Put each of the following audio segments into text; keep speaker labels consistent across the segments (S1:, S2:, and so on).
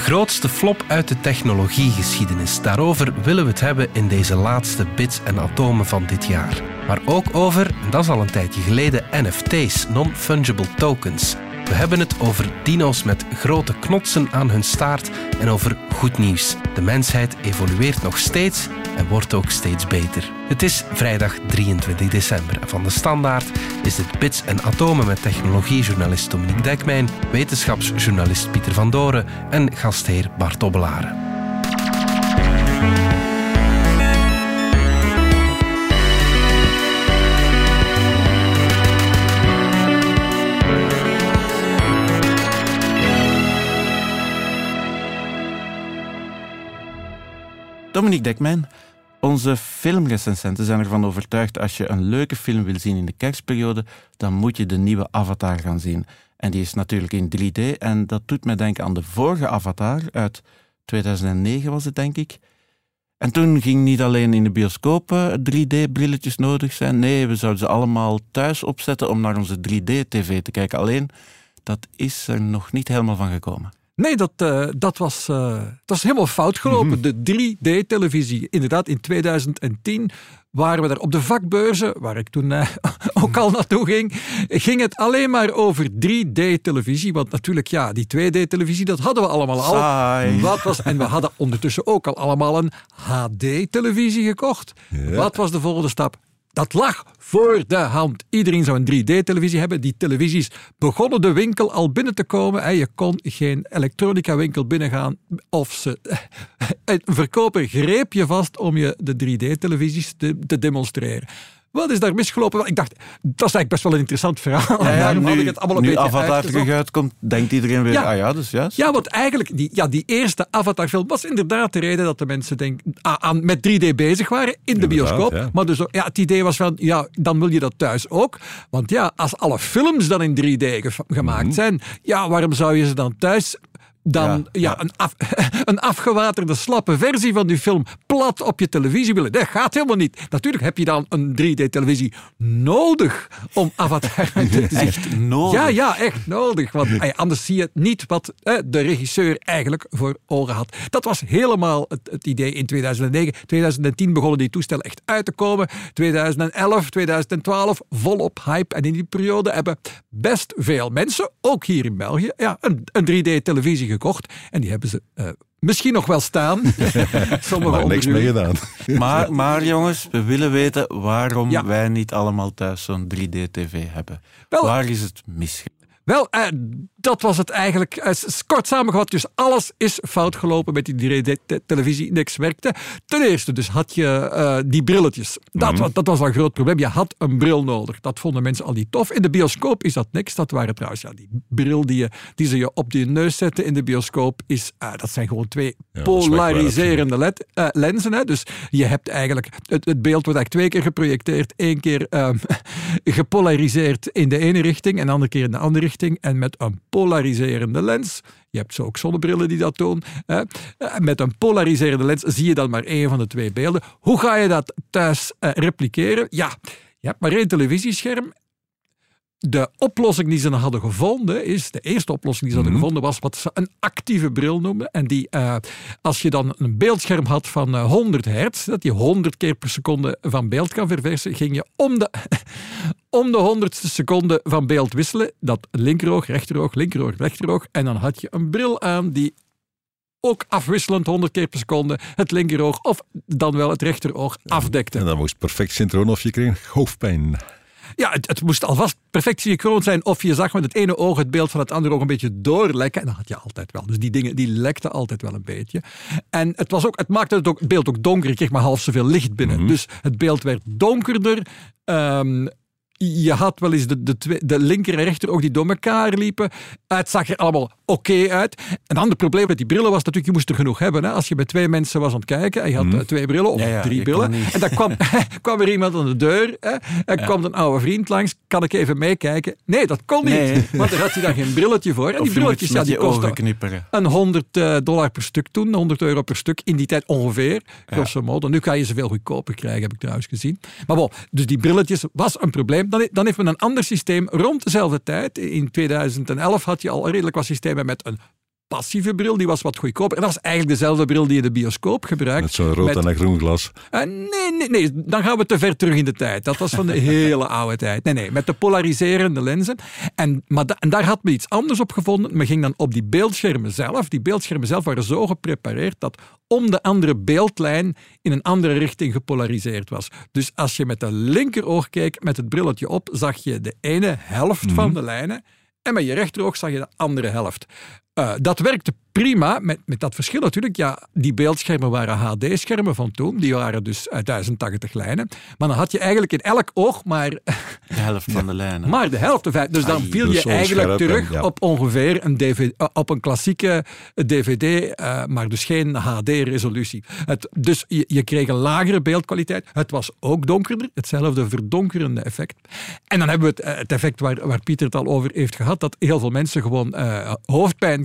S1: grootste flop uit de technologiegeschiedenis. Daarover willen we het hebben in deze laatste bits en atomen van dit jaar. Maar ook over, en dat is al een tijdje geleden, NFT's, non-fungible tokens. We hebben het over dino's met grote knotsen aan hun staart en over goed nieuws. De mensheid evolueert nog steeds en wordt ook steeds beter. Het is vrijdag 23 december van de Standaard is dit Bits en Atomen met technologiejournalist Dominique Dekmijn, wetenschapsjournalist Pieter van Doren en gastheer Bart Obbelaren.
S2: Dominique Dekmijn, onze filmrecensenten zijn ervan overtuigd als je een leuke film wil zien in de kerstperiode, dan moet je de nieuwe Avatar gaan zien. En die is natuurlijk in 3D en dat doet mij denken aan de vorige Avatar uit 2009 was het denk ik. En toen ging niet alleen in de bioscopen 3D-brilletjes nodig zijn. Nee, we zouden ze allemaal thuis opzetten om naar onze 3D-tv te kijken. Alleen, dat is er nog niet helemaal van gekomen.
S3: Nee, dat, uh, dat, was, uh, dat was helemaal fout gelopen. Mm -hmm. De 3D-televisie. Inderdaad, in 2010 waren we daar op de vakbeurzen, waar ik toen uh, ook al naartoe ging, ging het alleen maar over 3D-televisie. Want natuurlijk, ja, die 2D-televisie, dat hadden we allemaal al.
S2: Saai.
S3: Wat was, en we hadden ondertussen ook al allemaal een HD-televisie gekocht. Ja. Wat was de volgende stap? Dat lag voor de hand. Iedereen zou een 3D-televisie hebben. Die televisies begonnen de winkel al binnen te komen. Je kon geen elektronica-winkel binnengaan of ze... Een verkoper greep je vast om je de 3D-televisies te, te demonstreren. Wat is daar misgelopen? Ik dacht, dat is eigenlijk best wel een interessant verhaal.
S2: Ja, ja, nu, had ik het allemaal een nu Avatar terug uitkomt, denkt iedereen weer, ja. ah ja, dus juist.
S3: Ja, want eigenlijk, die, ja, die eerste Avatar-film was inderdaad de reden dat de mensen denk, aan, met 3D bezig waren in de bioscoop. Ja. Maar dus, ja, het idee was van, ja, dan wil je dat thuis ook. Want ja, als alle films dan in 3D ge gemaakt mm -hmm. zijn, ja, waarom zou je ze dan thuis dan ja, ja, Een, af, een afgewaterde, slappe versie van die film plat op je televisie willen. Dat gaat helemaal niet. Natuurlijk heb je dan een 3D-televisie nodig om Avatar te zien.
S2: Echt nodig?
S3: Ja, ja, echt nodig. Want anders zie je niet wat eh, de regisseur eigenlijk voor ogen had. Dat was helemaal het, het, idee in 2009. 2010 begonnen die toestellen echt uit te komen. 2011, 2012, volop hype. En in die periode hebben best veel mensen, ook hier in België, ja, een, een 3D-televisie gekocht. En die hebben ze uh, misschien nog wel staan.
S4: Sommige maar niks mee gedaan.
S2: maar, maar jongens, we willen weten waarom ja. wij niet allemaal thuis zo'n 3D-tv hebben. Wel, Waar is het misgegaan?
S3: Wel, uh, dat was het eigenlijk. Uh, kort samengevat, dus alles is fout gelopen met die 3D-televisie. Niks werkte. Ten eerste, dus had je uh, die brilletjes. Dat, mm. dat was al een groot probleem. Je had een bril nodig. Dat vonden mensen al niet tof. In de bioscoop is dat niks. Dat waren trouwens ja, die bril die, je, die ze je op je neus zetten in de bioscoop. Is, dat zijn gewoon twee ja, polariserende led, lenzen. Hè. Dus je hebt eigenlijk, het, het beeld wordt eigenlijk twee keer geprojecteerd. Eén keer um, gepolariseerd in de ene richting en de andere keer in de andere richting. En met een polariserende lens. Je hebt zo ook zonnebrillen die dat doen. Hè. Met een polariserende lens zie je dan maar één van de twee beelden. Hoe ga je dat thuis uh, repliceren? Ja, je hebt maar één televisiescherm de oplossing die ze hadden gevonden is, de eerste oplossing die ze hadden mm -hmm. gevonden was wat ze een actieve bril noemen. En die, uh, als je dan een beeldscherm had van uh, 100 hertz, dat je 100 keer per seconde van beeld kan verversen, ging je om de, om de honderdste seconde van beeld wisselen. Dat linkeroog, rechteroog, linkeroog, rechteroog. En dan had je een bril aan die ook afwisselend 100 keer per seconde het linkeroog of dan wel het rechteroog afdekte.
S4: En dat moest perfect synchroon of je kreeg hoofdpijn.
S3: Ja, het, het, moest alvast perfect synchroon zijn. Of je zag met het ene oog het beeld van het andere oog een beetje doorlekken. En dat had je altijd wel. Dus die dingen die lekten altijd wel een beetje. En het, was ook, het maakte het, ook, het beeld ook donker. Je kreeg maar half zoveel licht binnen. Mm -hmm. Dus het beeld werd donkerder. Um, je had wel eens de, de, twee, de linker en rechter oog die door elkaar liepen. Het zag er allemaal oké okay uit. Een ander probleem met die brillen was natuurlijk, je moest er genoeg hebben. Hè? Als je met twee mensen was aan het kijken en je had mm. twee brillen of ja, ja, drie brillen. En dan kwam, kwam er iemand aan de deur. Hè? Ja. kwam een oude vriend langs. Kan ik even meekijken? Nee, dat kon niet. Nee. Want daar had hij dan geen brilletje voor. En die brilletjes ja, die kosten een 100 uh, dollar per stuk toen. 100 euro per stuk in die tijd ongeveer. Grosso modo. Nu kan je ze veel goedkoper krijgen, heb ik trouwens gezien. Maar bon, dus die brilletjes was een probleem. Dan, heeft men een ander systeem rond dezelfde tijd. In 2011 had je al redelijk wat systemen met een passieve bril, die was wat goedkoper. En dat was eigenlijk dezelfde bril die je de bioscoop gebruikt.
S4: Met zo'n rood
S3: Met-
S4: en een groen glas.
S3: Eh, nee, nee, nee, dan gaan we te ver terug in de tijd. Dat was van de hele oude tijd. Nee, nee, met de polariserende lenzen. En, maar da- en daar had men iets anders op gevonden. Men ging dan op die beeldschermen zelf. Die beeldschermen zelf waren zo geprepareerd dat om de andere beeldlijn in een andere richting gepolariseerd was. Dus als je met de linkeroog keek met het brilletje op, zag je de ene helft van de lijnen. En met je rechteroog zag je de andere helft. Eh, dat werkte prima, met, met dat verschil natuurlijk. Ja, die beeldschermen waren HD-schermen van toen. Die waren dus eh, 1080 lijnen. Maar dan had je eigenlijk in elk oog maar,
S2: De helft van de lijnen.
S3: maar de helft. Dus dan
S2: Ai,
S3: viel
S4: dus
S3: je eigenlijk
S4: en-
S3: terug
S4: ja.
S3: op ongeveer een, DVD, eh, op een klassieke DVD, eh, maar dus geen HD-resolutie. Dus je, je kreeg een lagere beeldkwaliteit. Het was ook donkerder, hetzelfde verdonkerende effect. En dan hebben we het, eh, het effect waar, waar Pieter het al over heeft gehad, dat heel veel mensen gewoon eh,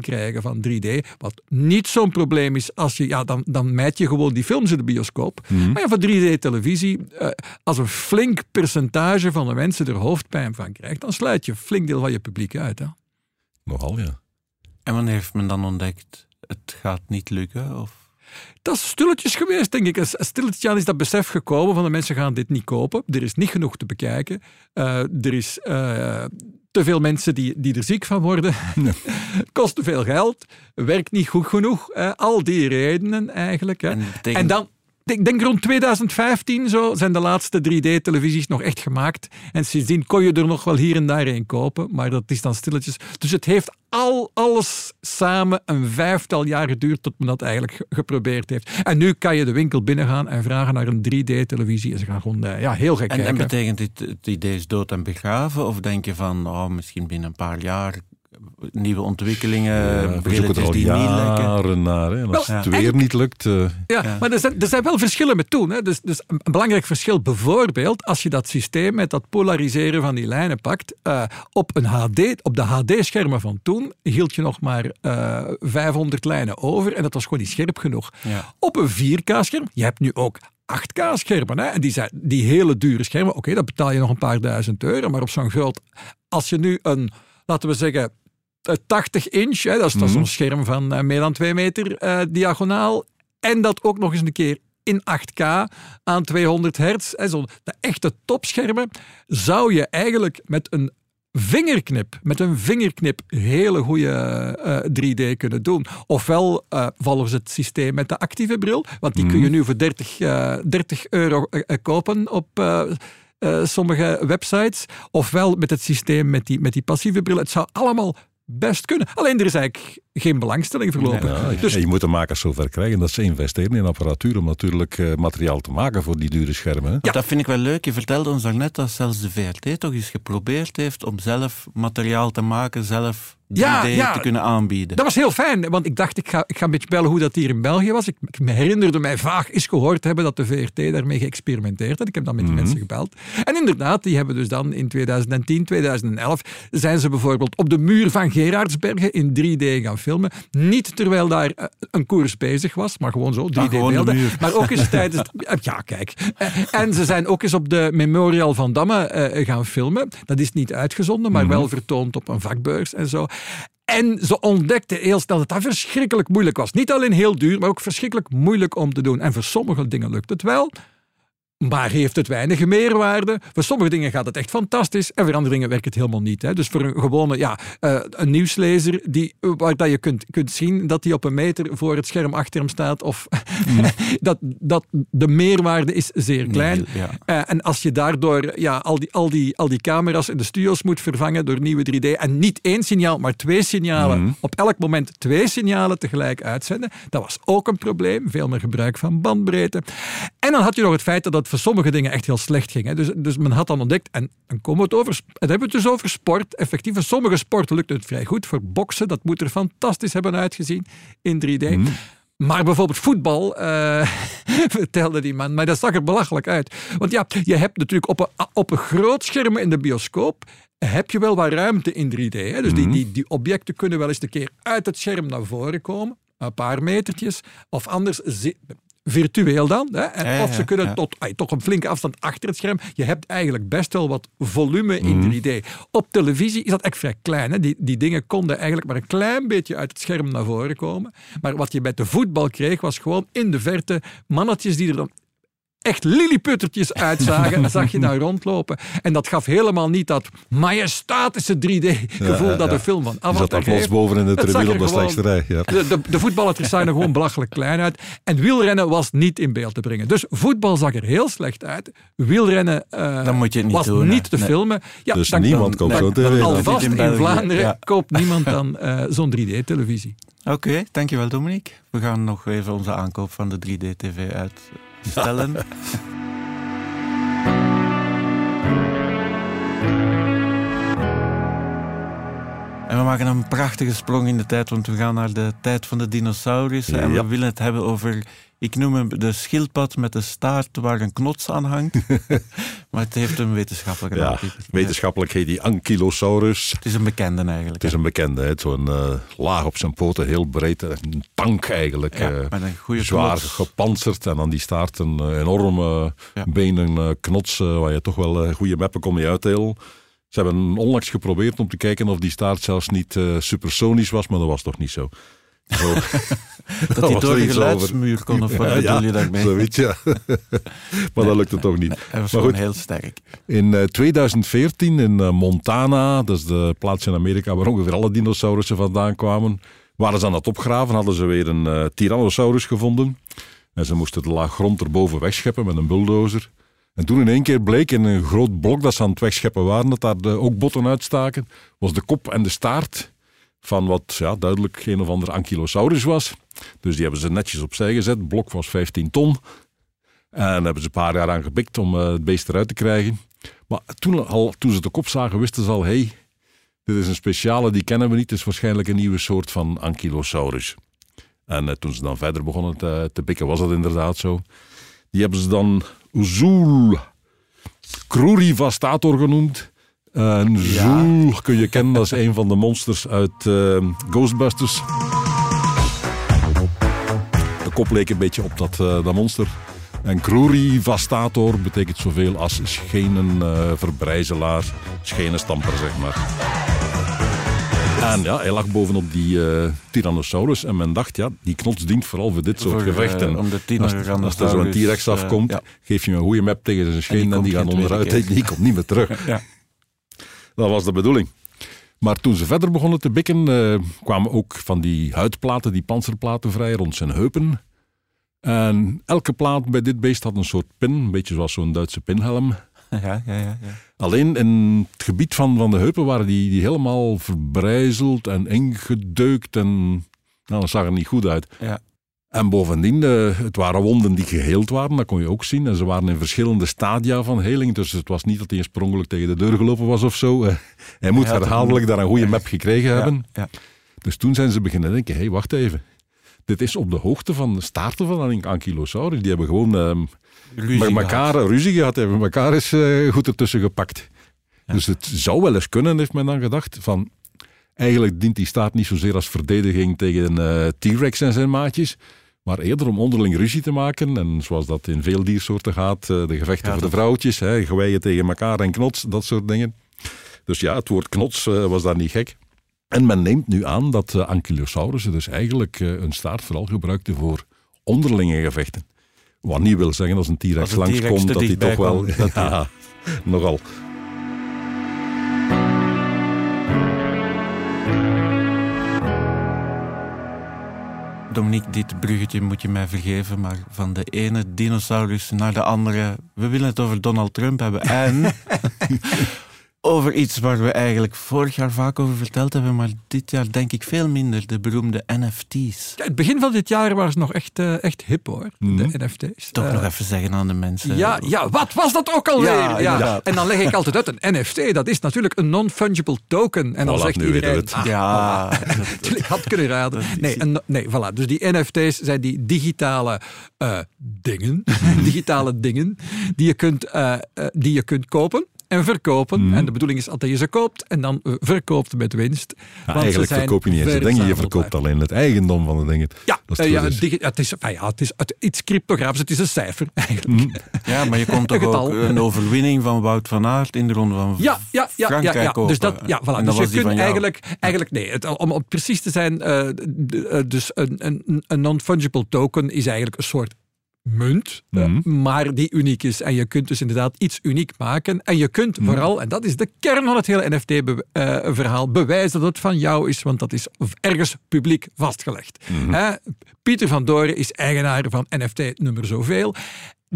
S3: krijgen van 3D. Wat niet zo'n probleem is als je, ja, dan, dan mijt je gewoon die films in de bioscoop. Maar ja, voor 3D-televisie, eh, als een flink percentage van de mensen er hoofdpijn van krijgt, dan sluit je een flink deel van je publiek uit. Hè?
S4: Nogal, ja.
S2: En wanneer heeft men dan ontdekt, het gaat niet lukken? Of?
S3: Dat is stilletjes geweest, denk ik. Stilletjes aan is dat besef gekomen van de mensen gaan dit niet kopen. Er is niet genoeg te bekijken. Eh, er is eh, te veel mensen die, die er ziek van worden. Kost te veel geld. Werkt niet goed genoeg. Al die redenen eigenlijk. Hè.
S2: En
S3: dan, ik denk rond 2015 zo, zijn de laatste 3D-televisies nog echt gemaakt. En sindsdien kon je er nog wel hier en daar een kopen. Maar dat is dan stilletjes. Dus het heeft al alles samen een vijftal jaar geduurd tot men dat eigenlijk ge- geprobeerd heeft. En nu kan je de winkel binnengaan en vragen naar een 3D-televisie. En ze gaan gewoon eh, ja, heel gek
S2: En, en
S3: kijken.
S2: betekent dit het idee is dood en begraven? Of denk je van, oh, misschien binnen een paar jaar nieuwe ontwikkelingen,
S4: Ja, we zoeken er
S2: brilletjes
S4: al
S2: die niet
S4: jaren naar. Hè. En als
S3: Wel,
S4: het weer niet lukt... eh,
S3: Ja,
S2: Ja.
S3: maar er zijn, er zijn wel verschillen met toen. Hè. Dus, dus een belangrijk verschil, bijvoorbeeld, als je dat systeem met dat polariseren van die lijnen pakt, eh, op, een HD, op de HD-schermen van toen hield je nog maar eh 500 lijnen over en dat was gewoon niet scherp genoeg.
S2: Ja.
S3: Op een 4K-scherm, je hebt nu ook 8K-schermen, hè, en die, zijn, die hele dure schermen, oké, dat betaal je nog een paar duizend euro, maar op zo'n groot, als je nu een, laten we zeggen, eh, 80 inch, hè, dat is,
S4: Mhm.
S3: zo'n scherm van eh, meer dan 2 meter eh, diagonaal. En dat ook nog eens een keer in 8K aan 200 hertz. Hè, zo, de echte topschermen zou je eigenlijk met een vingerknip, met een vingerknip hele goede eh, 3D kunnen doen. Ofwel eh, volgens het systeem met de actieve bril, want die kun je nu voor 30, eh, 30 euro eh, eh, kopen op eh, eh, sommige websites. Ofwel met het systeem met die, met die passieve bril. Het zou allemaal best kunnen. Alleen er is eigenlijk geen belangstelling voorlopig.
S4: ja,
S3: Dus
S4: ja, je moet de makers zover krijgen dat ze investeren in apparatuur om natuurlijk eh, materiaal te maken voor die dure schermen. Hè.
S2: Dat vind ik wel leuk. Je vertelde ons daarnet dat zelfs de VRT toch eens geprobeerd heeft om zelf materiaal te maken, zelf 3D
S3: Ja, ja.
S2: te kunnen aanbieden.
S3: Dat was heel fijn, want ik dacht, ik ga, ik ga een beetje bellen hoe dat hier in België was. Ik, ik me herinnerde mij vaag eens gehoord hebben dat de VRT daarmee geëxperimenteerd had. Ik heb dan met die mensen gebeld. En inderdaad, die hebben dus dan in 2010, 2011, zijn ze bijvoorbeeld op de muur van Gerardsbergen in 3D gaan filmen. Niet terwijl daar eh, een koers bezig was, maar gewoon zo, 3D-beelden.
S2: gewoon de muur.
S3: Maar ook eens tijdens... Ja, kijk. Eh, En ze zijn ook eens op de Memorial van Damme eh, gaan filmen. Dat is niet uitgezonden, maar wel vertoond op een vakbeurs en zo. En ze ontdekten heel snel dat dat verschrikkelijk moeilijk was. Niet alleen heel duur, maar ook verschrikkelijk moeilijk om te doen. En voor sommige dingen lukt het wel. Maar heeft het weinig meerwaarde? Voor sommige dingen gaat het echt fantastisch en voor andere dingen werkt het helemaal niet. Hè. Dus voor een gewone ja, eh, een nieuwslezer die, waar dat je kunt, kunt zien dat hij op een meter voor het scherm achter hem staat, of dat, dat de meerwaarde is zeer klein.
S2: Ja.
S3: Eh, en als je daardoor ja, al, die, al, die, al die camera's in de studio's moet vervangen door nieuwe 3D en niet één signaal, maar twee signalen, op elk moment twee signalen tegelijk uitzenden, dat was ook een probleem. Veel meer gebruik van bandbreedte. En dan had je nog het feit dat het voor sommige dingen echt heel slecht ging. Hè. Dus, dus men had dan ontdekt, en dan komen we het over, dan hebben we het dus over sport. Effectief, voor sommige sporten lukt het vrij goed. Voor boksen, dat moet er fantastisch hebben uitgezien in 3D. Maar bijvoorbeeld voetbal, eh, vertelde die man, maar dat zag er belachelijk uit. Want ja, je hebt natuurlijk op een, op een groot scherm in de bioscoop, heb je wel wat ruimte in 3D. Hè? Dus die, die, die objecten kunnen wel eens een keer uit het scherm naar voren komen, een paar metertjes. Of anders virtueel dan. Hè? En
S2: Ja,
S3: of ze kunnen
S2: ja.
S3: tot ay, toch een flinke afstand achter het scherm. Je hebt eigenlijk best wel wat volume in
S2: Mhm.
S3: 3D. Op televisie is dat echt vrij klein. Hè? Die, die dingen konden eigenlijk maar een klein beetje uit het scherm naar voren komen. Maar wat je bij de voetbal kreeg, was gewoon in de verte mannetjes die er dan echt lilliputtertjes uitzagen, zag je daar rondlopen. En dat gaf helemaal niet dat majestatische 3D-gevoel
S4: Ja,
S3: dat
S4: ja.
S3: een film van
S4: zat
S3: Avatar
S4: daar plots
S3: geeft.
S4: boven in de tribune op de slechtste rij. Ja.
S3: De, de, de voetballetjes zagen er gewoon belachelijk klein uit. En wielrennen was niet in beeld te brengen. Dus voetbal zag er heel slecht uit. Wielrennen eh,
S2: Dan moet je het niet
S3: was
S2: doen,
S3: niet te
S2: Nee.
S3: filmen. Ja,
S4: Dus
S3: dan-
S4: niemand
S3: dan-
S4: koopt zo'n tv.
S3: Alvast
S2: in
S3: Vlaanderen
S2: ja.
S3: koopt niemand dan eh, zo'n 3D-televisie.
S2: Oké, dankjewel Dominique. We gaan nog even onze aankoop van de 3D-tv stellen. En we maken een prachtige sprong in de tijd, want we gaan naar de tijd van de dinosaurussen. En
S4: Ja.
S2: we willen het hebben over, ik noem hem de schildpad met de staart waar een knots aan hangt. maar het heeft een wetenschappelijke
S4: Ja,
S2: naam.
S4: wetenschappelijk heet die Ankylosaurus.
S2: Het is een bekende eigenlijk.
S4: Het is een bekende, hè. zo'n eh, laag op zijn poten, heel breed. Een tank eigenlijk.
S2: ja,
S4: eh,
S2: met een goede
S4: zwaar
S2: knots.
S4: gepantserd en aan die staart een eh, enorme
S2: Ja.
S4: benen eh, knots eh, waar je toch wel eh, goede meppen kon mee uitdelen. Ze hebben onlangs geprobeerd om te kijken of die staart zelfs niet eh, supersonisch was, maar dat was toch niet zo. Zo-
S2: Dat
S4: was
S2: hij door de geluidsmuur kon, of wat
S4: Ja,
S2: bedoel
S4: ja,
S2: je daarmee?
S4: Zoiets, ja. maar dat lukte toch niet.
S2: Nee, hij was
S4: Maar
S2: gewoon
S4: goed.
S2: heel sterk.
S4: In eh, 2014 in eh, Montana, dat is de plaats in Amerika waar ongeveer alle dinosaurussen vandaan kwamen, waren ze aan het opgraven, hadden ze weer een eh, Tyrannosaurus gevonden. En ze moesten de laag grond erboven wegscheppen met een bulldozer. En toen in één keer bleek in een groot blok dat ze aan het wegscheppen waren, dat daar de, ook botten uitstaken, was de kop en de staart van wat ja, duidelijk een of ander ankylosaurus was. Dus die hebben ze netjes opzij gezet. Het blok was 15 ton. En hebben ze een paar jaar aan gepikt om eh, het beest eruit te krijgen. Maar toen, al, toen ze de kop zagen, wisten ze al: hey, dit is een speciale, die kennen we niet. Het is waarschijnlijk een nieuwe soort van ankylosaurus. En eh, toen ze dan verder begonnen te, te pikken, was dat inderdaad zo. Die hebben ze dan Zool Crurivastator genoemd. En Zool kun je kennen, dat is een van de monsters uit eh, Ghostbusters. De kop leek een beetje op dat, eh, dat monster. En Crurivastator betekent zoveel als schenenverbrijzelaar, schenenstamper, zeg maar. En ja, hij lag bovenop die eh, Tyrannosaurus en men dacht, ja, die knots dient vooral voor dit soort
S2: Voor, eh,
S4: gevechten.
S2: om de
S4: als, als er zo'n T-Rex
S2: eh,
S4: afkomt,
S2: ja.
S4: geef je hem een goede map tegen zijn schenen en die,
S2: komt
S4: gaan onderuit.
S2: keer.
S4: Die komt niet meer terug.
S2: Ja.
S4: Dat was de bedoeling. Maar toen ze verder begonnen te bikken, kwamen ook van die huidplaten, die panzerplaten vrij rond zijn heupen. En elke plaat bij dit beest had een soort pin, een beetje zoals zo'n Duitse pinhelm.
S2: Ja, ja, ja.
S4: Alleen in het gebied van, van de heupen waren die, die helemaal verbrijzeld en ingedeukt en nou, dat zag er niet goed uit.
S2: Ja.
S4: En bovendien, eh, het waren wonden die geheeld waren, dat kon je ook zien. En ze waren in verschillende stadia van heling. Dus het was niet dat hij oorspronkelijk tegen de deur gelopen was of zo. Hij moet
S2: Hij
S4: herhaaldelijk
S2: een-
S4: daar een goede map gekregen hebben.
S2: Ja, ja.
S4: Dus toen zijn ze beginnen denken, hé, hey, wacht even. Dit is op de hoogte van de staarten van een ankylosaurus. Die hebben gewoon ehm,
S2: Ruzie
S4: met
S2: gehad.
S4: elkaar ruzie gehad. Hebben elkaar eens eh, goed ertussen gepakt. Dus het zou wel eens kunnen, heeft men dan gedacht. Van, eigenlijk dient die staat niet zozeer als verdediging tegen een T-Rex en zijn maatjes. Maar eerder om onderling ruzie te maken. En zoals dat in veel diersoorten gaat, eh, de gevechten
S2: Ja,
S4: voor de vrouwtjes, hè, geweien tegen elkaar en knots, dat soort dingen. Dus ja, het woord knots was daar niet gek. En men neemt nu aan dat uh, ankylosaurussen dus eigenlijk een staart vooral gebruikten voor onderlinge gevechten. Wat niet wil zeggen als een T-Rex langskomt, dat hij toch wel... ja, nogal.
S2: Dominique, dit bruggetje moet je mij vergeven, maar van de ene dinosaurus naar de andere. We willen het over Donald Trump hebben en over iets waar we eigenlijk vorig jaar vaak over verteld hebben, maar dit jaar denk ik veel minder, de beroemde NFT's.
S3: Ja, het begin van dit jaar waren ze nog echt, eh, echt hip hoor,
S4: Mhm.
S3: de NFT's.
S2: Toch
S3: Eh,
S2: nog even zeggen aan de mensen.
S3: Ja, ja, wat was dat ook alweer?
S2: Ja.
S3: En dan leg ik altijd uit, een NFT, dat is natuurlijk een non-fungible token. En dan
S4: Voilà,
S3: zegt
S4: nu weten we
S3: iedereen,
S4: het.
S3: ah,
S2: Ja,
S3: voilà. ik had kunnen raden. Nee, een, nee, voilà. Dus die NFT's zijn die digitale eh, dingen, digitale dingen, die je kunt, eh, eh, die je kunt kopen. En verkopen. En de bedoeling is dat je ze koopt en dan eh, verkoopt met winst.
S4: Ja,
S3: Want ze
S4: eigenlijk
S3: zijn
S4: verkoop je niet eens de dingen, je verkoopt alleen het eigendom van de dingen.
S3: Ja,
S4: Dat is
S3: eh,
S4: het
S3: ja,
S4: proces.
S3: digi- het is, ah ja, het is het, iets cryptografisch, het is een cijfer eigenlijk.
S2: Ja, maar je komt toch ook een overwinning van Wout van Aert in de ronde van
S3: Ja, ja, ja, ja,
S2: Frankrijk
S3: ja.
S2: kopen.
S3: Dus, dat, ja, voilà.
S2: En
S3: dus
S2: was
S3: je kunt eigenlijk, eigenlijk nee, het, om, om precies te zijn, d- eh, dus een, een, een non-fungible token is eigenlijk een soort munt, eh,
S4: Mhm.
S3: maar die uniek is. En je kunt dus inderdaad iets uniek maken. En je kunt
S2: Mhm.
S3: vooral, en dat is de kern van het hele NFT-verhaal, bewijzen dat het van jou is, want dat is ergens publiek vastgelegd.
S2: Mhm.
S3: Pieter van Doren is eigenaar van NFT nummer zoveel.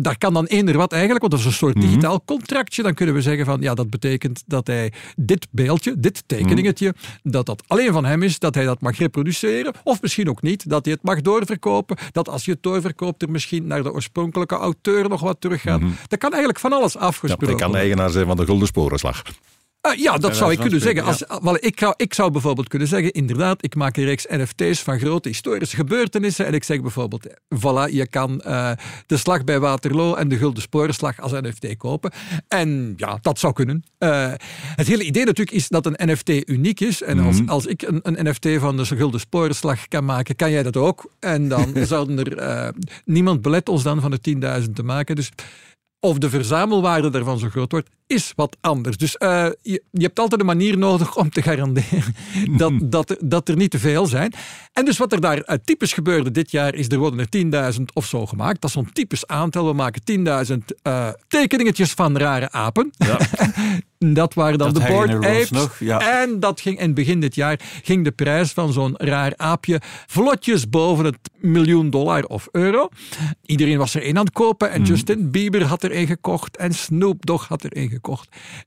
S3: Daar kan dan eender wat eigenlijk, want dat is een soort digitaal contractje. Dan kunnen we zeggen van, ja, dat betekent dat hij dit beeldje, dit tekeningetje, dat dat alleen van hem is, dat hij dat mag reproduceren, of misschien ook niet, dat hij het mag doorverkopen, dat als je het doorverkoopt er misschien naar de oorspronkelijke auteur nog wat teruggaat. Dat kan eigenlijk van alles
S4: Ja,
S3: afgesproken
S4: hij kan
S3: worden.
S4: eigenaar zijn van de Gulden Sporenslag.
S3: Eh, ja, dat zou ik kunnen zeggen. Als, ik, zou, ik zou bijvoorbeeld kunnen zeggen, inderdaad, ik maak een reeks NFT's van grote historische gebeurtenissen. En ik zeg bijvoorbeeld, voilà, je kan eh, de slag bij Waterloo en de Gulden Sporenslag als NFT kopen. En ja, dat zou kunnen. Eh, het hele idee natuurlijk is dat een NFT uniek is. En als, als ik een, een NFT van de Gulden Sporenslag kan maken, kan jij dat ook. En dan zouden er... eh, niemand belet ons dan van de 10.000 te maken. Dus of de verzamelwaarde daarvan zo groot wordt, is wat anders. Dus eh, je, je hebt altijd een manier nodig om te garanderen dat, dat, er- dat er niet te veel zijn. En dus wat er daar typisch gebeurde dit jaar, is er worden er 10.000 of zo gemaakt. Dat is zo'n typisch aantal. We maken 10.000 eh, tekeningetjes van rare apen. dat waren dan
S2: Dat
S3: de board apes.
S2: nog, ja.
S3: En dat ging, in begin dit jaar ging de prijs van zo'n raar aapje vlotjes boven het miljoen dollar of euro. Iedereen was er één aan het kopen. En Justin Bieber had er één gekocht. En Snoop Dogg had er één gekocht.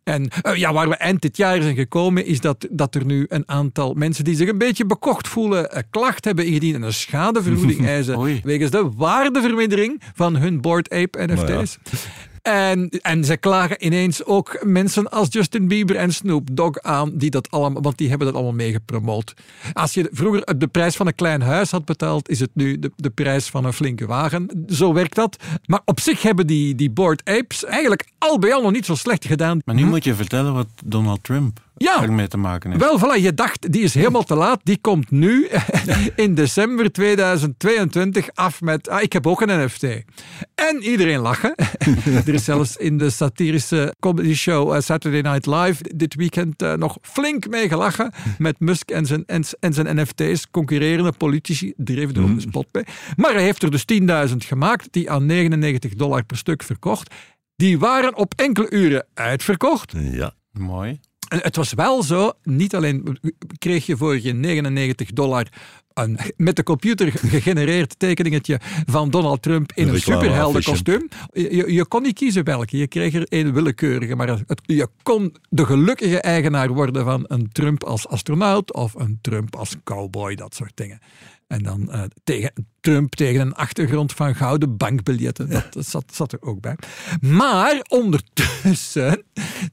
S3: En eh, ja, waar we eind dit jaar zijn gekomen, is dat, dat er nu een aantal mensen die zich een beetje bekocht voelen, eh, klacht hebben ingediend en een schadevergoeding eisen. Wegens de waardevermindering van hun Board Ape NFT's. En, en ze klagen ineens ook mensen als Justin Bieber en Snoop Dogg aan, die dat allemaal, want die hebben dat allemaal mee gepromoot. Als je vroeger de prijs van een klein huis had betaald, is het nu de, de prijs van een flinke wagen. Zo werkt dat. Maar op zich hebben die, die Bored Apes eigenlijk al bij al nog niet zo slecht gedaan.
S2: Maar nu moet je vertellen wat Donald Trump
S3: Ja.
S2: ermee te maken heeft.
S3: Wel, voilà, je dacht, die is helemaal te laat. Die komt nu in december 2022 af met, ah, ik heb ook een NFT. En iedereen lachen. er is zelfs in de satirische comedy show eh, Saturday Night Live dit weekend eh, nog flink mee gelachen met Musk en zijn, en, en zijn NFT's. Concurrerende politici dreven er op de spot bij. Maar hij heeft er dus 10.000 gemaakt, die aan 99 dollar per stuk verkocht. Die waren op enkele uren uitverkocht.
S4: Ja.
S2: Mooi.
S3: Het was wel zo, niet alleen kreeg je voor je 99 dollar een met de computer gegenereerd tekeningetje van Donald Trump in
S4: Een
S3: een
S4: reclame
S3: superheldenkostuum. Je, je, je kon niet kiezen welke, je kreeg er een willekeurige, maar het, je kon de gelukkige eigenaar worden van een Trump als astronaut of een Trump als cowboy, dat soort dingen. En dan eh, tegen, Trump tegen een achtergrond van gouden bankbiljetten. Dat zat, zat er ook bij. Maar ondertussen,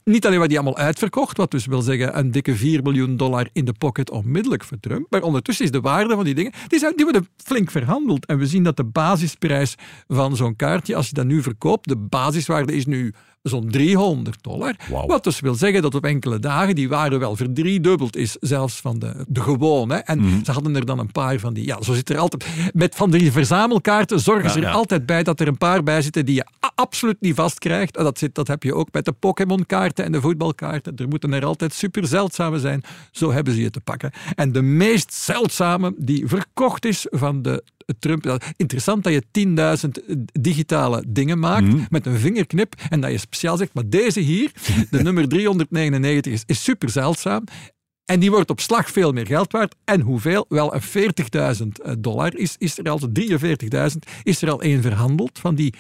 S3: niet alleen waren die allemaal uitverkocht, wat dus wil zeggen een dikke 4 miljoen dollar in de pocket onmiddellijk voor Trump. Maar ondertussen is de waarde van die dingen, die, zijn, die worden flink verhandeld. En we zien dat de basisprijs van zo'n kaartje, als je dat nu verkoopt, de basiswaarde is nu zo'n 300 dollar. Wat dus wil zeggen dat op enkele dagen die waarde wel verdriedubbeld is, zelfs van de, de gewone. En
S4: Mhm.
S3: ze hadden er dan een paar van die, ja, zo zit er altijd, met van die verzamelkaarten zorgen
S4: Ja,
S3: ze er
S4: ja.
S3: altijd bij dat er een paar bij zitten die je absoluut niet vastkrijgt. En Dat, zit, dat heb je ook met de Pokémon-kaarten en de voetbalkaarten. Er moeten er altijd super zeldzame zijn. Zo hebben ze je te pakken. En de meest zeldzame die verkocht is van de Trump. Interessant dat je 10.000 digitale dingen maakt
S4: Mhm.
S3: met een vingerknip en dat je speciaal zegt, maar deze hier, de nummer 399, is, is super zeldzaam. En die wordt op slag veel meer geld waard. En hoeveel? Wel, een 40.000 dollar is, is er al, 43.000 is er al één verhandeld van die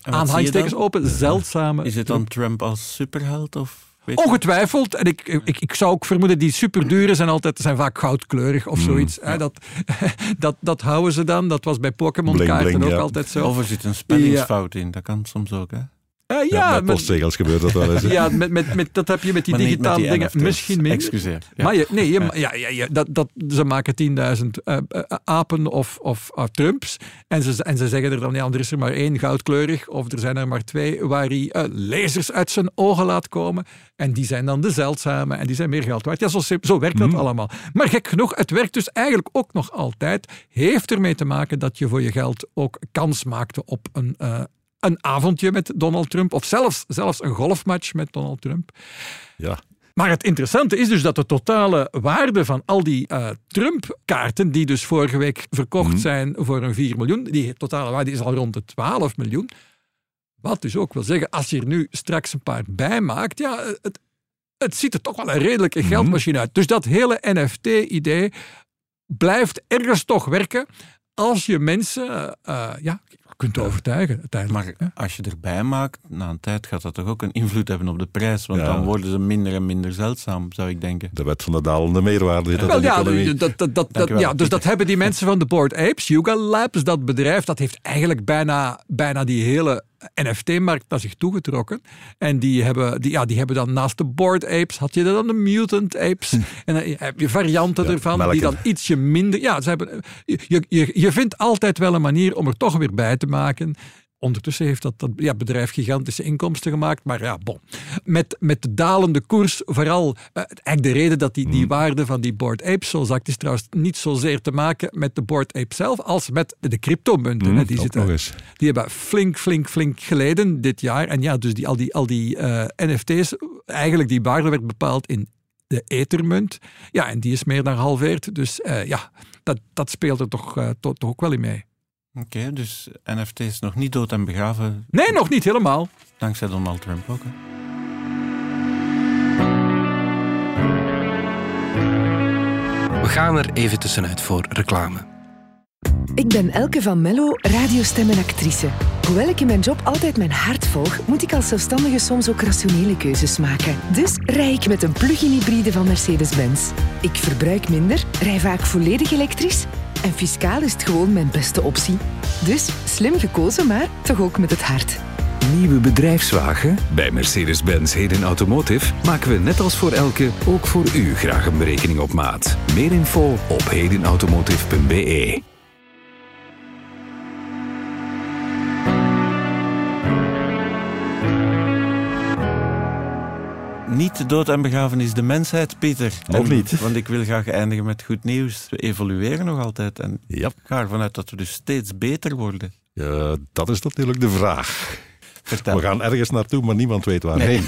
S2: dan?
S3: open, zeldzame.
S2: Is het dan Trump als superheld? Of?
S3: Ongetwijfeld. En ik, ik, ik zou ook vermoeden, die superduren zijn altijd zijn vaak goudkleurig of zoiets. hè. Dat, dat, dat houden ze dan. Dat was bij Pokémon
S4: Bling,
S3: kaarten
S4: bling,
S3: ook
S4: ja.
S3: altijd zo.
S2: Of er zit een spellingsfout in. Dat kan soms ook, hè?
S3: Eh,
S4: Ja,
S3: ja,
S4: met
S3: met-
S4: postzegels gebeurt dat wel eens.
S3: ja met, met, met, dat heb je met die
S2: Maar niet met
S3: digitale
S2: die
S3: dingen
S2: NFT's.
S3: misschien minder.
S2: Excuseer. Ja.
S3: Maar je, nee, je, ja, ja, ja, dat, dat, ze maken 10.000 eh, eh, apen of, of Trumps. En ze, en ze zeggen er dan, ja, er is er maar één goudkleurig. Of er zijn er maar twee waar hij lasers uit zijn ogen laat komen. En die zijn dan de zeldzame en die zijn meer geld waard. Ja, zo, zo werkt dat allemaal. Maar gek genoeg, het werkt dus eigenlijk ook nog altijd. Heeft ermee te maken dat je voor je geld ook kans maakte op een... eh, een avondje met Donald Trump, of zelfs, zelfs een golfmatch met Donald Trump.
S4: Ja.
S3: Maar het interessante is dus dat de totale waarde van al die eh, Trump-kaarten, die dus vorige week verkocht zijn voor een 4 miljoen, die totale waarde is al rond de 12 miljoen. Wat dus ook wil zeggen, als je er nu straks een paar bij maakt, ja, het, het ziet er toch wel een redelijke geldmachine uit. Dus dat hele NFT-idee blijft ergens toch werken als je mensen eh, eh, ja, kunt overtuigen uiteindelijk.
S2: Maar als je erbij maakt, na een tijd gaat dat toch ook een invloed hebben op de prijs. Want
S4: Ja.
S2: dan worden ze minder en minder zeldzaam, zou ik denken.
S4: De wet van de dalende meerwaarde.
S3: Wel ja,
S4: economie.
S3: dat, dat, dat, dat,
S2: Dankjewel,
S3: ja, dus dat hebben die mensen van de Board Apes, Yuga Labs, dat bedrijf, dat heeft eigenlijk bijna, bijna die hele NFT-markt naar zich toegetrokken. En die hebben, die, ja, die hebben dan naast de Board Apes, had je dan de Mutant Apes. en dan heb je varianten
S4: Ja,
S3: ervan,
S4: melken.
S3: die dan ietsje minder... Ja, ze hebben, je, je, je vindt altijd wel een manier om er toch weer bij te maken. Ondertussen heeft dat, dat ja, bedrijf gigantische inkomsten gemaakt. Maar ja, bon. Met, met de dalende koers, vooral eh, eigenlijk de reden dat die, die
S4: Hmm.
S3: waarde van die Board Apes zo zakt, is trouwens niet zozeer te maken met de Board Ape zelf, als met de cryptomunten.
S4: Hm,
S3: die, zitten, die hebben flink, flink, flink geleden dit jaar. En ja, dus die, al die, al die eh, NFT's, eigenlijk die waarde werd bepaald in de ethermunt. Ja, en die is meer dan halveerd. Dus eh, ja, dat, dat speelt er toch, toch, toch ook wel in mee.
S2: Oké, dus NFT is nog niet dood en begraven,
S3: Nee, nog niet helemaal.
S2: dankzij Donald Trump ook. Hè?
S1: We gaan er even tussenuit voor reclame.
S5: Ik ben Elke van Mello, radiostem en actrice. Hoewel ik in mijn job altijd mijn hart volg, moet ik als zelfstandige soms ook rationele keuzes maken. Dus rij ik met een plug-in hybride van Mercedes-Benz. Ik verbruik minder, rij vaak volledig elektrisch en fiscaal is het gewoon mijn beste optie. Dus slim gekozen, maar toch ook met het hart.
S6: Nieuwe bedrijfswagen? Bij Mercedes-Benz Heden Automotive maken we net als voor elke ook voor u graag een berekening op maat. Meer info op hedenautomotive.be.
S2: Niet dood en begraven is de mensheid, Pieter.
S4: Nog
S2: En-
S4: niet.
S2: Want ik wil graag eindigen met goed nieuws. We evolueren nog altijd. En
S4: Ja.
S2: ik ga ervan uit dat we dus steeds beter worden.
S4: Ja, dat is natuurlijk de vraag.
S2: Vertel.
S4: We gaan ergens naartoe, maar niemand weet waarheen.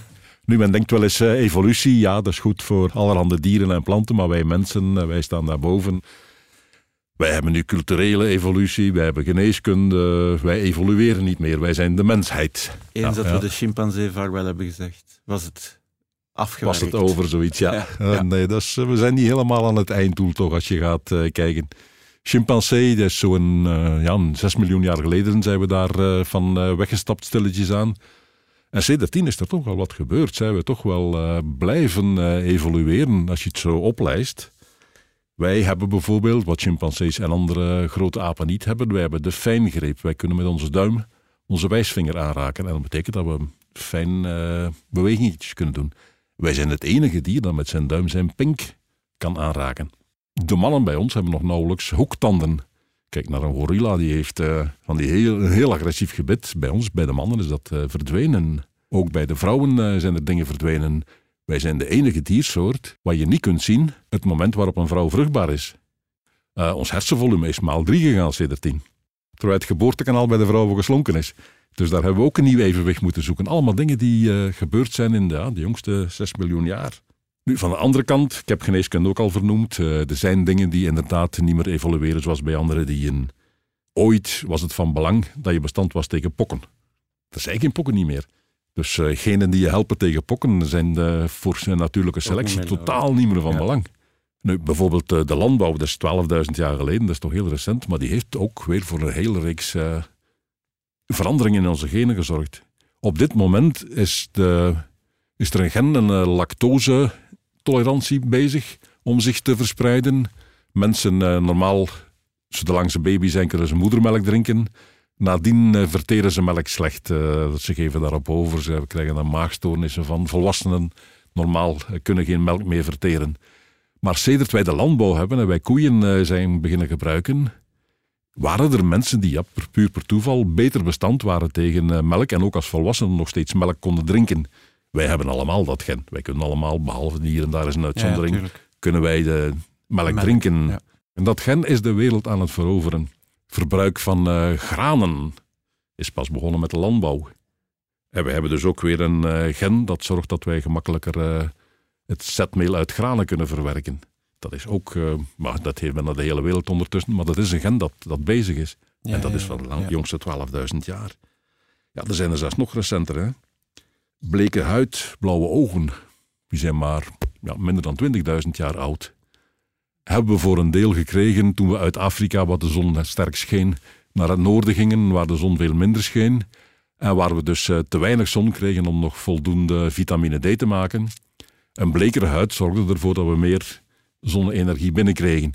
S4: nu, men denkt wel eens eh, evolutie, ja, dat is goed voor allerhande dieren en planten, maar wij mensen, eh, wij staan daarboven. Wij hebben nu culturele evolutie, wij hebben geneeskunde, wij evolueren niet meer, wij zijn de mensheid.
S2: Eens
S4: Ja,
S2: dat
S4: ja.
S2: we de chimpansee vaarwel hebben gezegd, was het afgewerkt.
S4: Was het over zoiets, ja.
S2: Ja,
S4: Eh,
S2: ja.
S4: nee, dat is, we zijn niet helemaal aan het einddoel toch, als je gaat eh, kijken. Chimpansee, dat is zo'n eh, ja, een 6 miljoen jaar geleden zijn we daar eh, van eh, weggestapt stilletjes aan. En sindsdien is er toch wel wat gebeurd. Zijn we toch wel eh, blijven eh, evolueren als je het zo oplijst. Wij hebben bijvoorbeeld, wat chimpansees en andere grote apen niet hebben, wij hebben de fijngreep. Wij kunnen met onze duim onze wijsvinger aanraken. En dat betekent dat we fijn eh bewegingetjes kunnen doen. Wij zijn het enige dier dat met zijn duim zijn pink kan aanraken. De mannen bij ons hebben nog nauwelijks hoektanden. Kijk naar een gorilla, die heeft eh, van die heel, een heel agressief gebit. Bij ons, bij de mannen, is dat eh, verdwenen. Ook bij de vrouwen eh, zijn er dingen verdwenen. Wij zijn de enige diersoort waar je niet kunt zien het moment waarop een vrouw vruchtbaar is. Ons hersenvolume is maal drie gegaan sindsdien. Terwijl het geboortekanaal bij de vrouwen geslonken is. Dus daar hebben we ook een nieuw evenwicht moeten zoeken. Allemaal dingen die eh, gebeurd zijn in de, de jongste 6 miljoen jaar. Nu, van de andere kant, ik heb geneeskunde ook al vernoemd, eh, er zijn dingen die inderdaad niet meer evolueren zoals bij andere dieren. Ooit was het van belang dat je bestand was tegen pokken. Er zijn geen pokken niet meer. Dus eh genen die je helpen tegen pokken zijn voor zijn natuurlijke selectie
S2: niet meer
S4: totaal niet meer van
S2: Ja.
S4: belang. Nu, bijvoorbeeld de landbouw, dat is 12.000 jaar geleden, dat is toch heel recent, maar die heeft ook weer voor een hele reeks veranderingen in onze genen gezorgd. Op dit moment is, de, is er een gen, een eh, lactose-tolerantie bezig om zich te verspreiden. Mensen eh, normaal, zolang ze baby zijn, kunnen ze moedermelk drinken. Nadien eh, verteren ze melk slecht. Eh, ze geven daarop over. Ze krijgen dan maagstoornissen van. Volwassenen normaal kunnen geen melk meer verteren. Maar sedert wij de landbouw hebben en wij koeien zijn beginnen gebruiken, waren er mensen die ja, per, puur per toeval beter bestand waren tegen eh, melk en ook als volwassenen nog steeds melk konden drinken. Wij hebben allemaal dat gen. Wij kunnen allemaal, behalve hier en daar is een uitzondering, kunnen wij de melk,
S2: Melk,
S4: drinken.
S2: ja.
S4: En dat gen is de wereld aan het veroveren. Verbruik van eh, granen is pas begonnen met de landbouw. En we hebben dus ook weer een eh, gen dat zorgt dat wij gemakkelijker het zetmeel uit granen kunnen verwerken. Dat is ook, eh, maar dat heeft bijna de hele wereld ondertussen, maar dat is een gen dat, dat bezig is.
S2: Ja,
S4: en dat
S2: ja,
S4: is van de lang, jongste 12.000 jaar. Ja, er zijn er zelfs nog recenter. Hè? Bleke huid, blauwe ogen, die zijn maar ja, minder dan 20.000 jaar oud. Hebben we voor een deel gekregen toen we uit Afrika, waar de zon sterk scheen, naar het noorden gingen, waar de zon veel minder scheen. En waar we dus eh, te weinig zon kregen om nog voldoende vitamine D te maken. Een blekere huid zorgde ervoor dat we meer zonne-energie binnenkregen.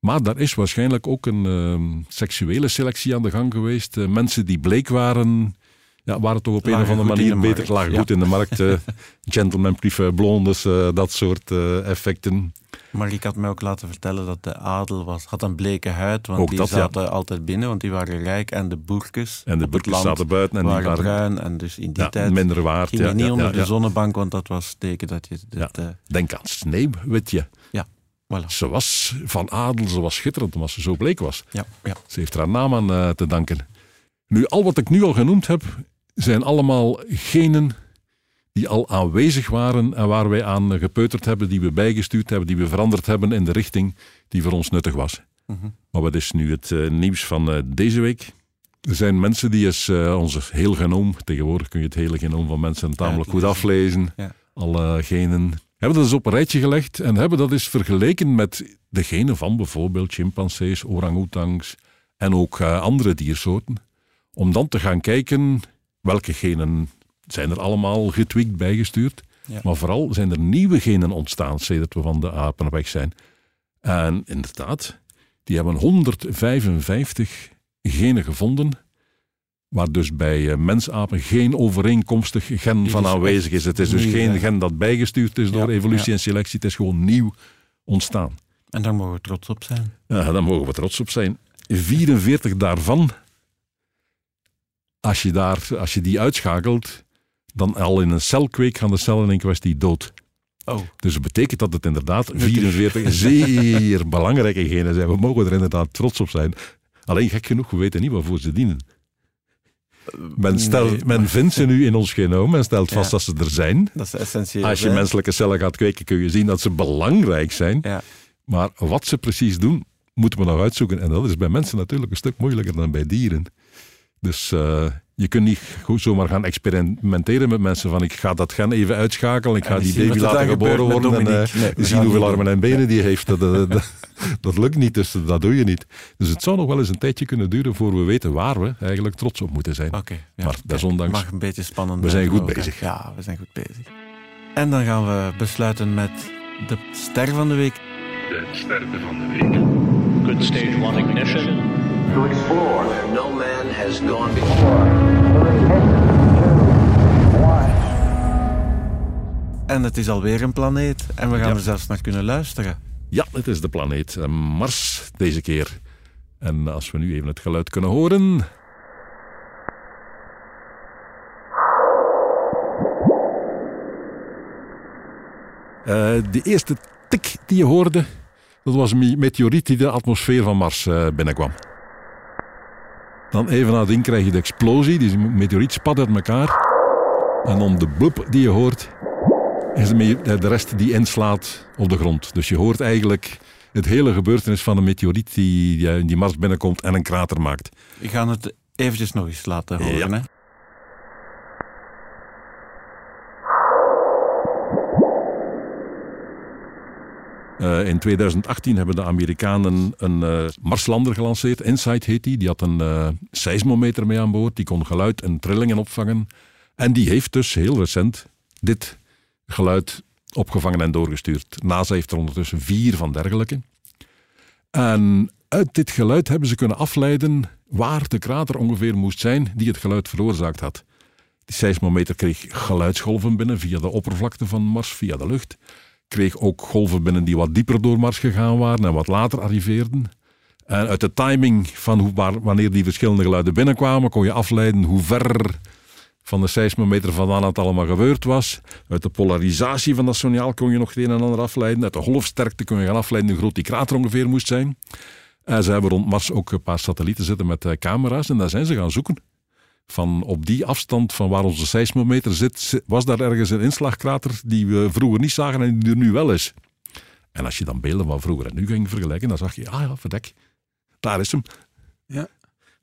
S4: Maar daar is waarschijnlijk ook een ehm, seksuele selectie aan de gang geweest. Eh, mensen die bleek waren, ja, waren toch op een of andere manier beter, lagen
S2: ja.
S4: goed in de markt. eh, gentlemen prefer blondes, eh, dat soort eh, effecten.
S2: Maar ik had mij ook laten vertellen dat de adel was, had een bleke huid, want
S4: Ook
S2: die
S4: dat, ja.
S2: zaten altijd binnen, want die waren rijk. En de boerkes
S4: En de
S2: land
S4: zaten buiten en die
S2: waren
S4: waren
S2: bruin. En dus in die
S4: ja,
S2: tijd
S4: minder waard.
S2: ging je
S4: ja,
S2: niet
S4: ja,
S2: onder
S4: ja,
S2: de
S4: ja.
S2: zonnebank, want dat was teken dat je...
S4: Ja.
S2: Dat, eh,
S4: Denk aan Sneeuwwitje.
S2: voilà.
S4: Ze was van adel, ze was schitterend omdat ze zo bleek was.
S2: Ja, ja.
S4: Ze heeft haar naam aan eh, te danken. Nu, al wat ik nu al genoemd heb, zijn allemaal genen die al aanwezig waren en waar wij aan gepeuterd hebben, die we bijgestuurd hebben, die we veranderd hebben in de richting die voor ons nuttig was.
S2: Mhm.
S4: Maar wat is nu het eh, nieuws van eh, deze week? Er zijn mensen die eh onze heel genoom, tegenwoordig kun je het hele genoom van mensen tamelijk goed aflezen,
S2: Ja.
S4: alle genen, hebben dat eens op een rijtje gelegd en hebben dat eens vergeleken met de genen van bijvoorbeeld chimpansees, orang-oetangs en ook andere diersoorten. Om dan te gaan kijken welke genen zijn er allemaal getweakt bijgestuurd.
S2: Ja.
S4: Maar vooral zijn er nieuwe genen ontstaan sedert we van de apen weg zijn. En inderdaad, die hebben 155 genen gevonden, waar dus bij eh, mensapen geen overeenkomstig gen
S2: Die
S4: van
S2: is
S4: aanwezig is. Het is dus
S2: nieuw,
S4: geen gen dat bijgestuurd is door evolutie en selectie, het is gewoon nieuw ontstaan.
S2: En daar mogen we trots op zijn.
S4: Ja, daar mogen we trots op zijn. 44 daarvan, als je, daar, als je die uitschakelt, dan al in een celkweek gaan de cellen in kwestie dood.
S2: Oh,
S4: Dus dat betekent dat het inderdaad 44 zeer belangrijke genen zijn. We mogen er inderdaad trots op zijn. Alleen gek genoeg, we weten niet waarvoor ze dienen. Men, stelt,
S2: nee,
S4: men vindt ze nu in ons genoom en stelt vast
S2: Ja.
S4: dat ze er zijn.
S2: dat is essentieel.
S4: Als je
S2: hè?
S4: menselijke cellen gaat kweken, kun je zien dat ze belangrijk zijn.
S2: Ja.
S4: Maar wat ze precies doen, moeten we nog uitzoeken. En dat is bij mensen natuurlijk een stuk moeilijker dan bij dieren. Dus eh, je kunt niet goed zomaar gaan experimenteren met mensen van ik ga dat gen even uitschakelen, ik ga die baby laten geboren worden en eh,
S2: Nee,
S4: zien
S2: gaan
S4: hoeveel armen en benen die heeft. Dat, dat, dat, dat lukt niet, dus dat doe je niet. Dus het zou nog wel eens een tijdje kunnen duren voor we weten waar we eigenlijk trots op moeten zijn.
S2: Oké. ja,
S4: Maar desondanks-
S2: mag een beetje spannend
S4: We zijn goed
S2: ook,
S4: bezig.
S2: Ja, we zijn goed bezig. En dan gaan we besluiten met de ster van de week.
S4: De sterren van de week.
S7: Good stage one ignition.
S8: to explore where no man has gone before.
S2: En het is alweer een planeet. En we gaan
S4: Ja.
S2: er zelfs naar kunnen luisteren.
S4: Ja, het is de planeet eh, Mars deze keer. En als we nu even het geluid kunnen horen. Eh, de eerste tik die je hoorde, dat was een me- meteoriet die de atmosfeer van Mars eh, binnenkwam. Dan even nadien krijg je de explosie, die meteoriet spat uit elkaar. En dan de blub die je hoort, is de rest die inslaat op de grond. Dus je hoort eigenlijk het hele gebeurtenis van een meteoriet die, die die Mars binnenkomt en een krater maakt.
S2: We gaan het eventjes nog eens laten horen.
S4: Ja.
S2: Hè?
S4: Eh, in 2018 hebben de Amerikanen een eh, Marslander gelanceerd. InSight heet die. Die had een eh, seismometer mee aan boord. Die kon geluid en trillingen opvangen. En die heeft dus heel recent dit geluid opgevangen en doorgestuurd. NASA heeft er ondertussen vier van dergelijke. En uit dit geluid hebben ze kunnen afleiden waar de krater ongeveer moest zijn die het geluid veroorzaakt had. Die seismometer kreeg geluidsgolven binnen via de oppervlakte van Mars, via de lucht. Kreeg ook golven binnen die wat dieper door Mars gegaan waren en wat later arriveerden. En uit de timing van hoe, wanneer die verschillende geluiden binnenkwamen, kon je afleiden hoe ver van de seismometer vandaan het allemaal gebeurd was. Uit de polarisatie van dat signaal kon je nog het een en ander afleiden. Uit de golfsterkte kon je gaan afleiden hoe groot die krater ongeveer moest zijn. En ze hebben rond Mars ook een paar satellieten zitten met eh, camera's en daar zijn ze gaan zoeken. Van op die afstand van waar onze seismometer zit, was daar ergens een inslagkrater die we vroeger niet zagen en die er nu wel is. En als je dan beelden van vroeger en nu ging vergelijken, dan zag je, ah ja, verdek, daar is hem.
S3: Ja.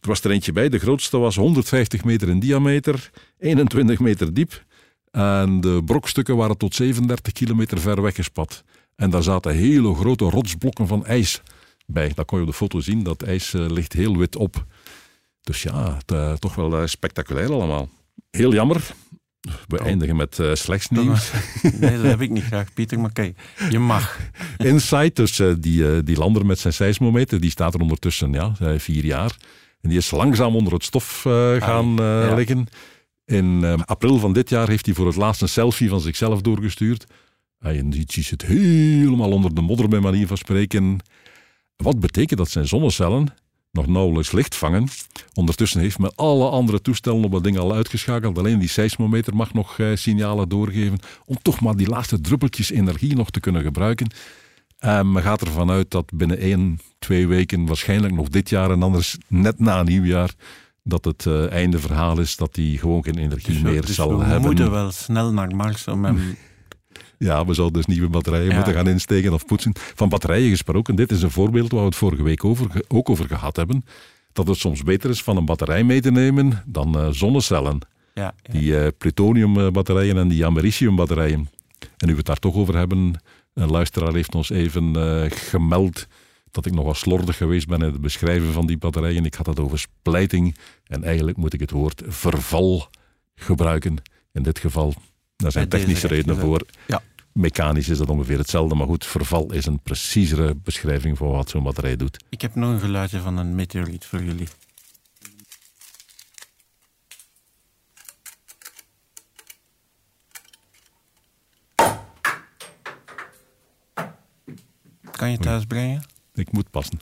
S4: Er was er eentje bij, de grootste was 150 meter in diameter, 21 meter diep. En de brokstukken waren tot 37 kilometer ver weggespat. En daar zaten hele grote rotsblokken van ijs bij. Dat kon je op de foto zien, dat ijs eh, ligt heel wit op. Dus ja, het, eh, toch wel eh, spectaculair allemaal. Heel jammer. We eindigen met slechts nieuws.
S2: Nee, dat heb ik niet graag, Pieter, maar kijk, je mag.
S4: Insight, dus die, die lander met zijn seismometer, die staat er ondertussen ja, vier jaar. En die is langzaam onder het stof eh, gaan eh,
S2: ja.
S4: liggen. In eh, april van dit jaar heeft hij voor het laatst een selfie van zichzelf doorgestuurd. En die die zit helemaal onder de modder, bij manier van spreken. Wat betekent dat zijn zonnecellen nog nauwelijks licht vangen? Ondertussen heeft men alle andere toestellen op dat ding al uitgeschakeld. Alleen die seismometer mag nog eh, signalen doorgeven. Om toch maar die laatste druppeltjes energie nog te kunnen gebruiken. En men gaat ervan uit dat binnen één, twee weken, waarschijnlijk nog dit jaar en anders net na nieuwjaar, dat het eh, einde verhaal is dat hij gewoon geen energie meer
S2: Dus
S4: zal
S2: we
S4: hebben.
S2: moeten wel snel naar Mars om hem...
S4: Ja, we zouden dus nieuwe batterijen
S2: Ja.
S4: moeten gaan insteken of poetsen. Van batterijen gesproken, dit is een voorbeeld waar we het vorige week over, ook over gehad hebben. Dat het soms beter is van een batterij mee te nemen dan eh, zonnecellen.
S2: Ja, ja.
S4: Die eh, plutoniumbatterijen en die americiumbatterijen. En nu we het daar toch over hebben, een luisteraar heeft ons even eh, gemeld dat ik nogal slordig geweest ben in het beschrijven van die batterijen. Ik had het over splijting en eigenlijk moet ik het woord verval gebruiken. In dit geval, daar zijn technische redenen voor.
S2: ja.
S4: Mechanisch is dat ongeveer hetzelfde, maar goed, verval is een preciezere beschrijving van wat zo'n batterij doet.
S2: Ik heb nog een geluidje van een meteoriet voor jullie. Kan je thuis brengen?
S4: Ik moet passen.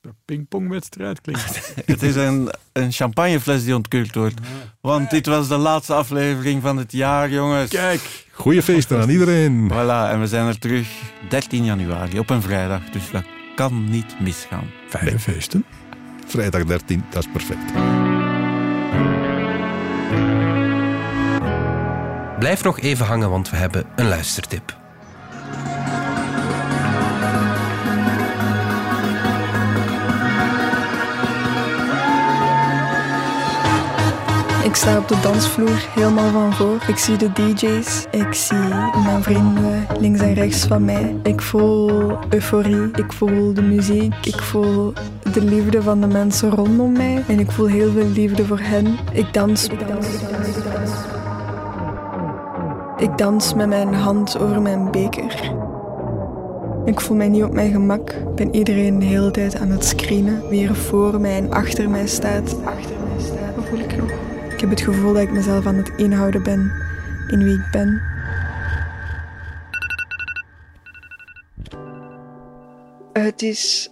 S3: De pingpongwedstrijd klinkt.
S2: Het is een, een champagnefles die ontkurkt wordt. Want dit was de laatste aflevering van het jaar, jongens.
S3: Kijk,
S4: Goeie feesten aan iedereen.
S2: Voilà, en we zijn er terug 13 januari op een vrijdag. Dus dat kan niet misgaan.
S3: fijne feesten.
S4: Vrijdag 13, dat is perfect.
S1: Blijf nog even hangen, want we hebben een luistertip.
S9: Ik sta op de dansvloer helemaal van voor. Ik zie de DJ's. Ik zie mijn vrienden links en rechts van mij. Ik voel euforie. Ik voel de muziek. Ik voel de liefde van de mensen rondom mij. En ik voel heel veel liefde voor hen. Ik dans. Ik dans. Ik dans met mijn hand over mijn beker. Ik voel mij niet op mijn gemak. Ik ben iedereen de hele tijd aan het screenen. Wie er voor mij en achter mij staat. Achter heb het gevoel dat ik mezelf aan het inhouden ben in wie ik ben. Het is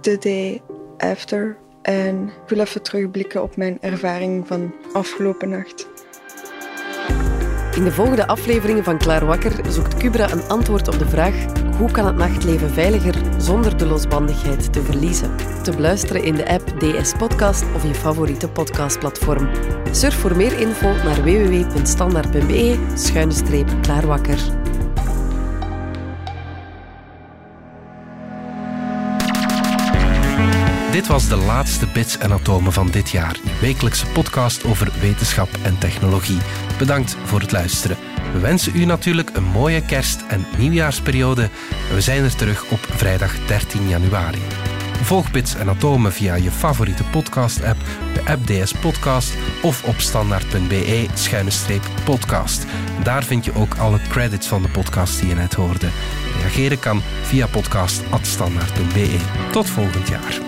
S9: the day after en ik wil even terugblikken op mijn ervaring van afgelopen nacht.
S10: In de volgende afleveringen van Klaar Wakker zoekt Cubra een antwoord op de vraag hoe kan het nachtleven veiliger zonder de losbandigheid te verliezen? Te beluisteren in de app DS Podcast of je favoriete podcastplatform. Surf voor meer info naar www.standaard.be schuine streep klaarwakker.
S1: Dit was de laatste Bits en Atomen van dit jaar. Uw wekelijkse podcast over wetenschap en technologie. Bedankt voor het luisteren. We wensen u natuurlijk een mooie kerst- en nieuwjaarsperiode. We zijn er terug op vrijdag 13 januari. Volg Bits en Atomen via je favoriete podcast-app, de app DS Podcast of op standaard.be-podcast. Daar vind je ook alle credits van de podcast die je net hoorde. Reageren kan via podcast.standaard.be. Tot volgend jaar.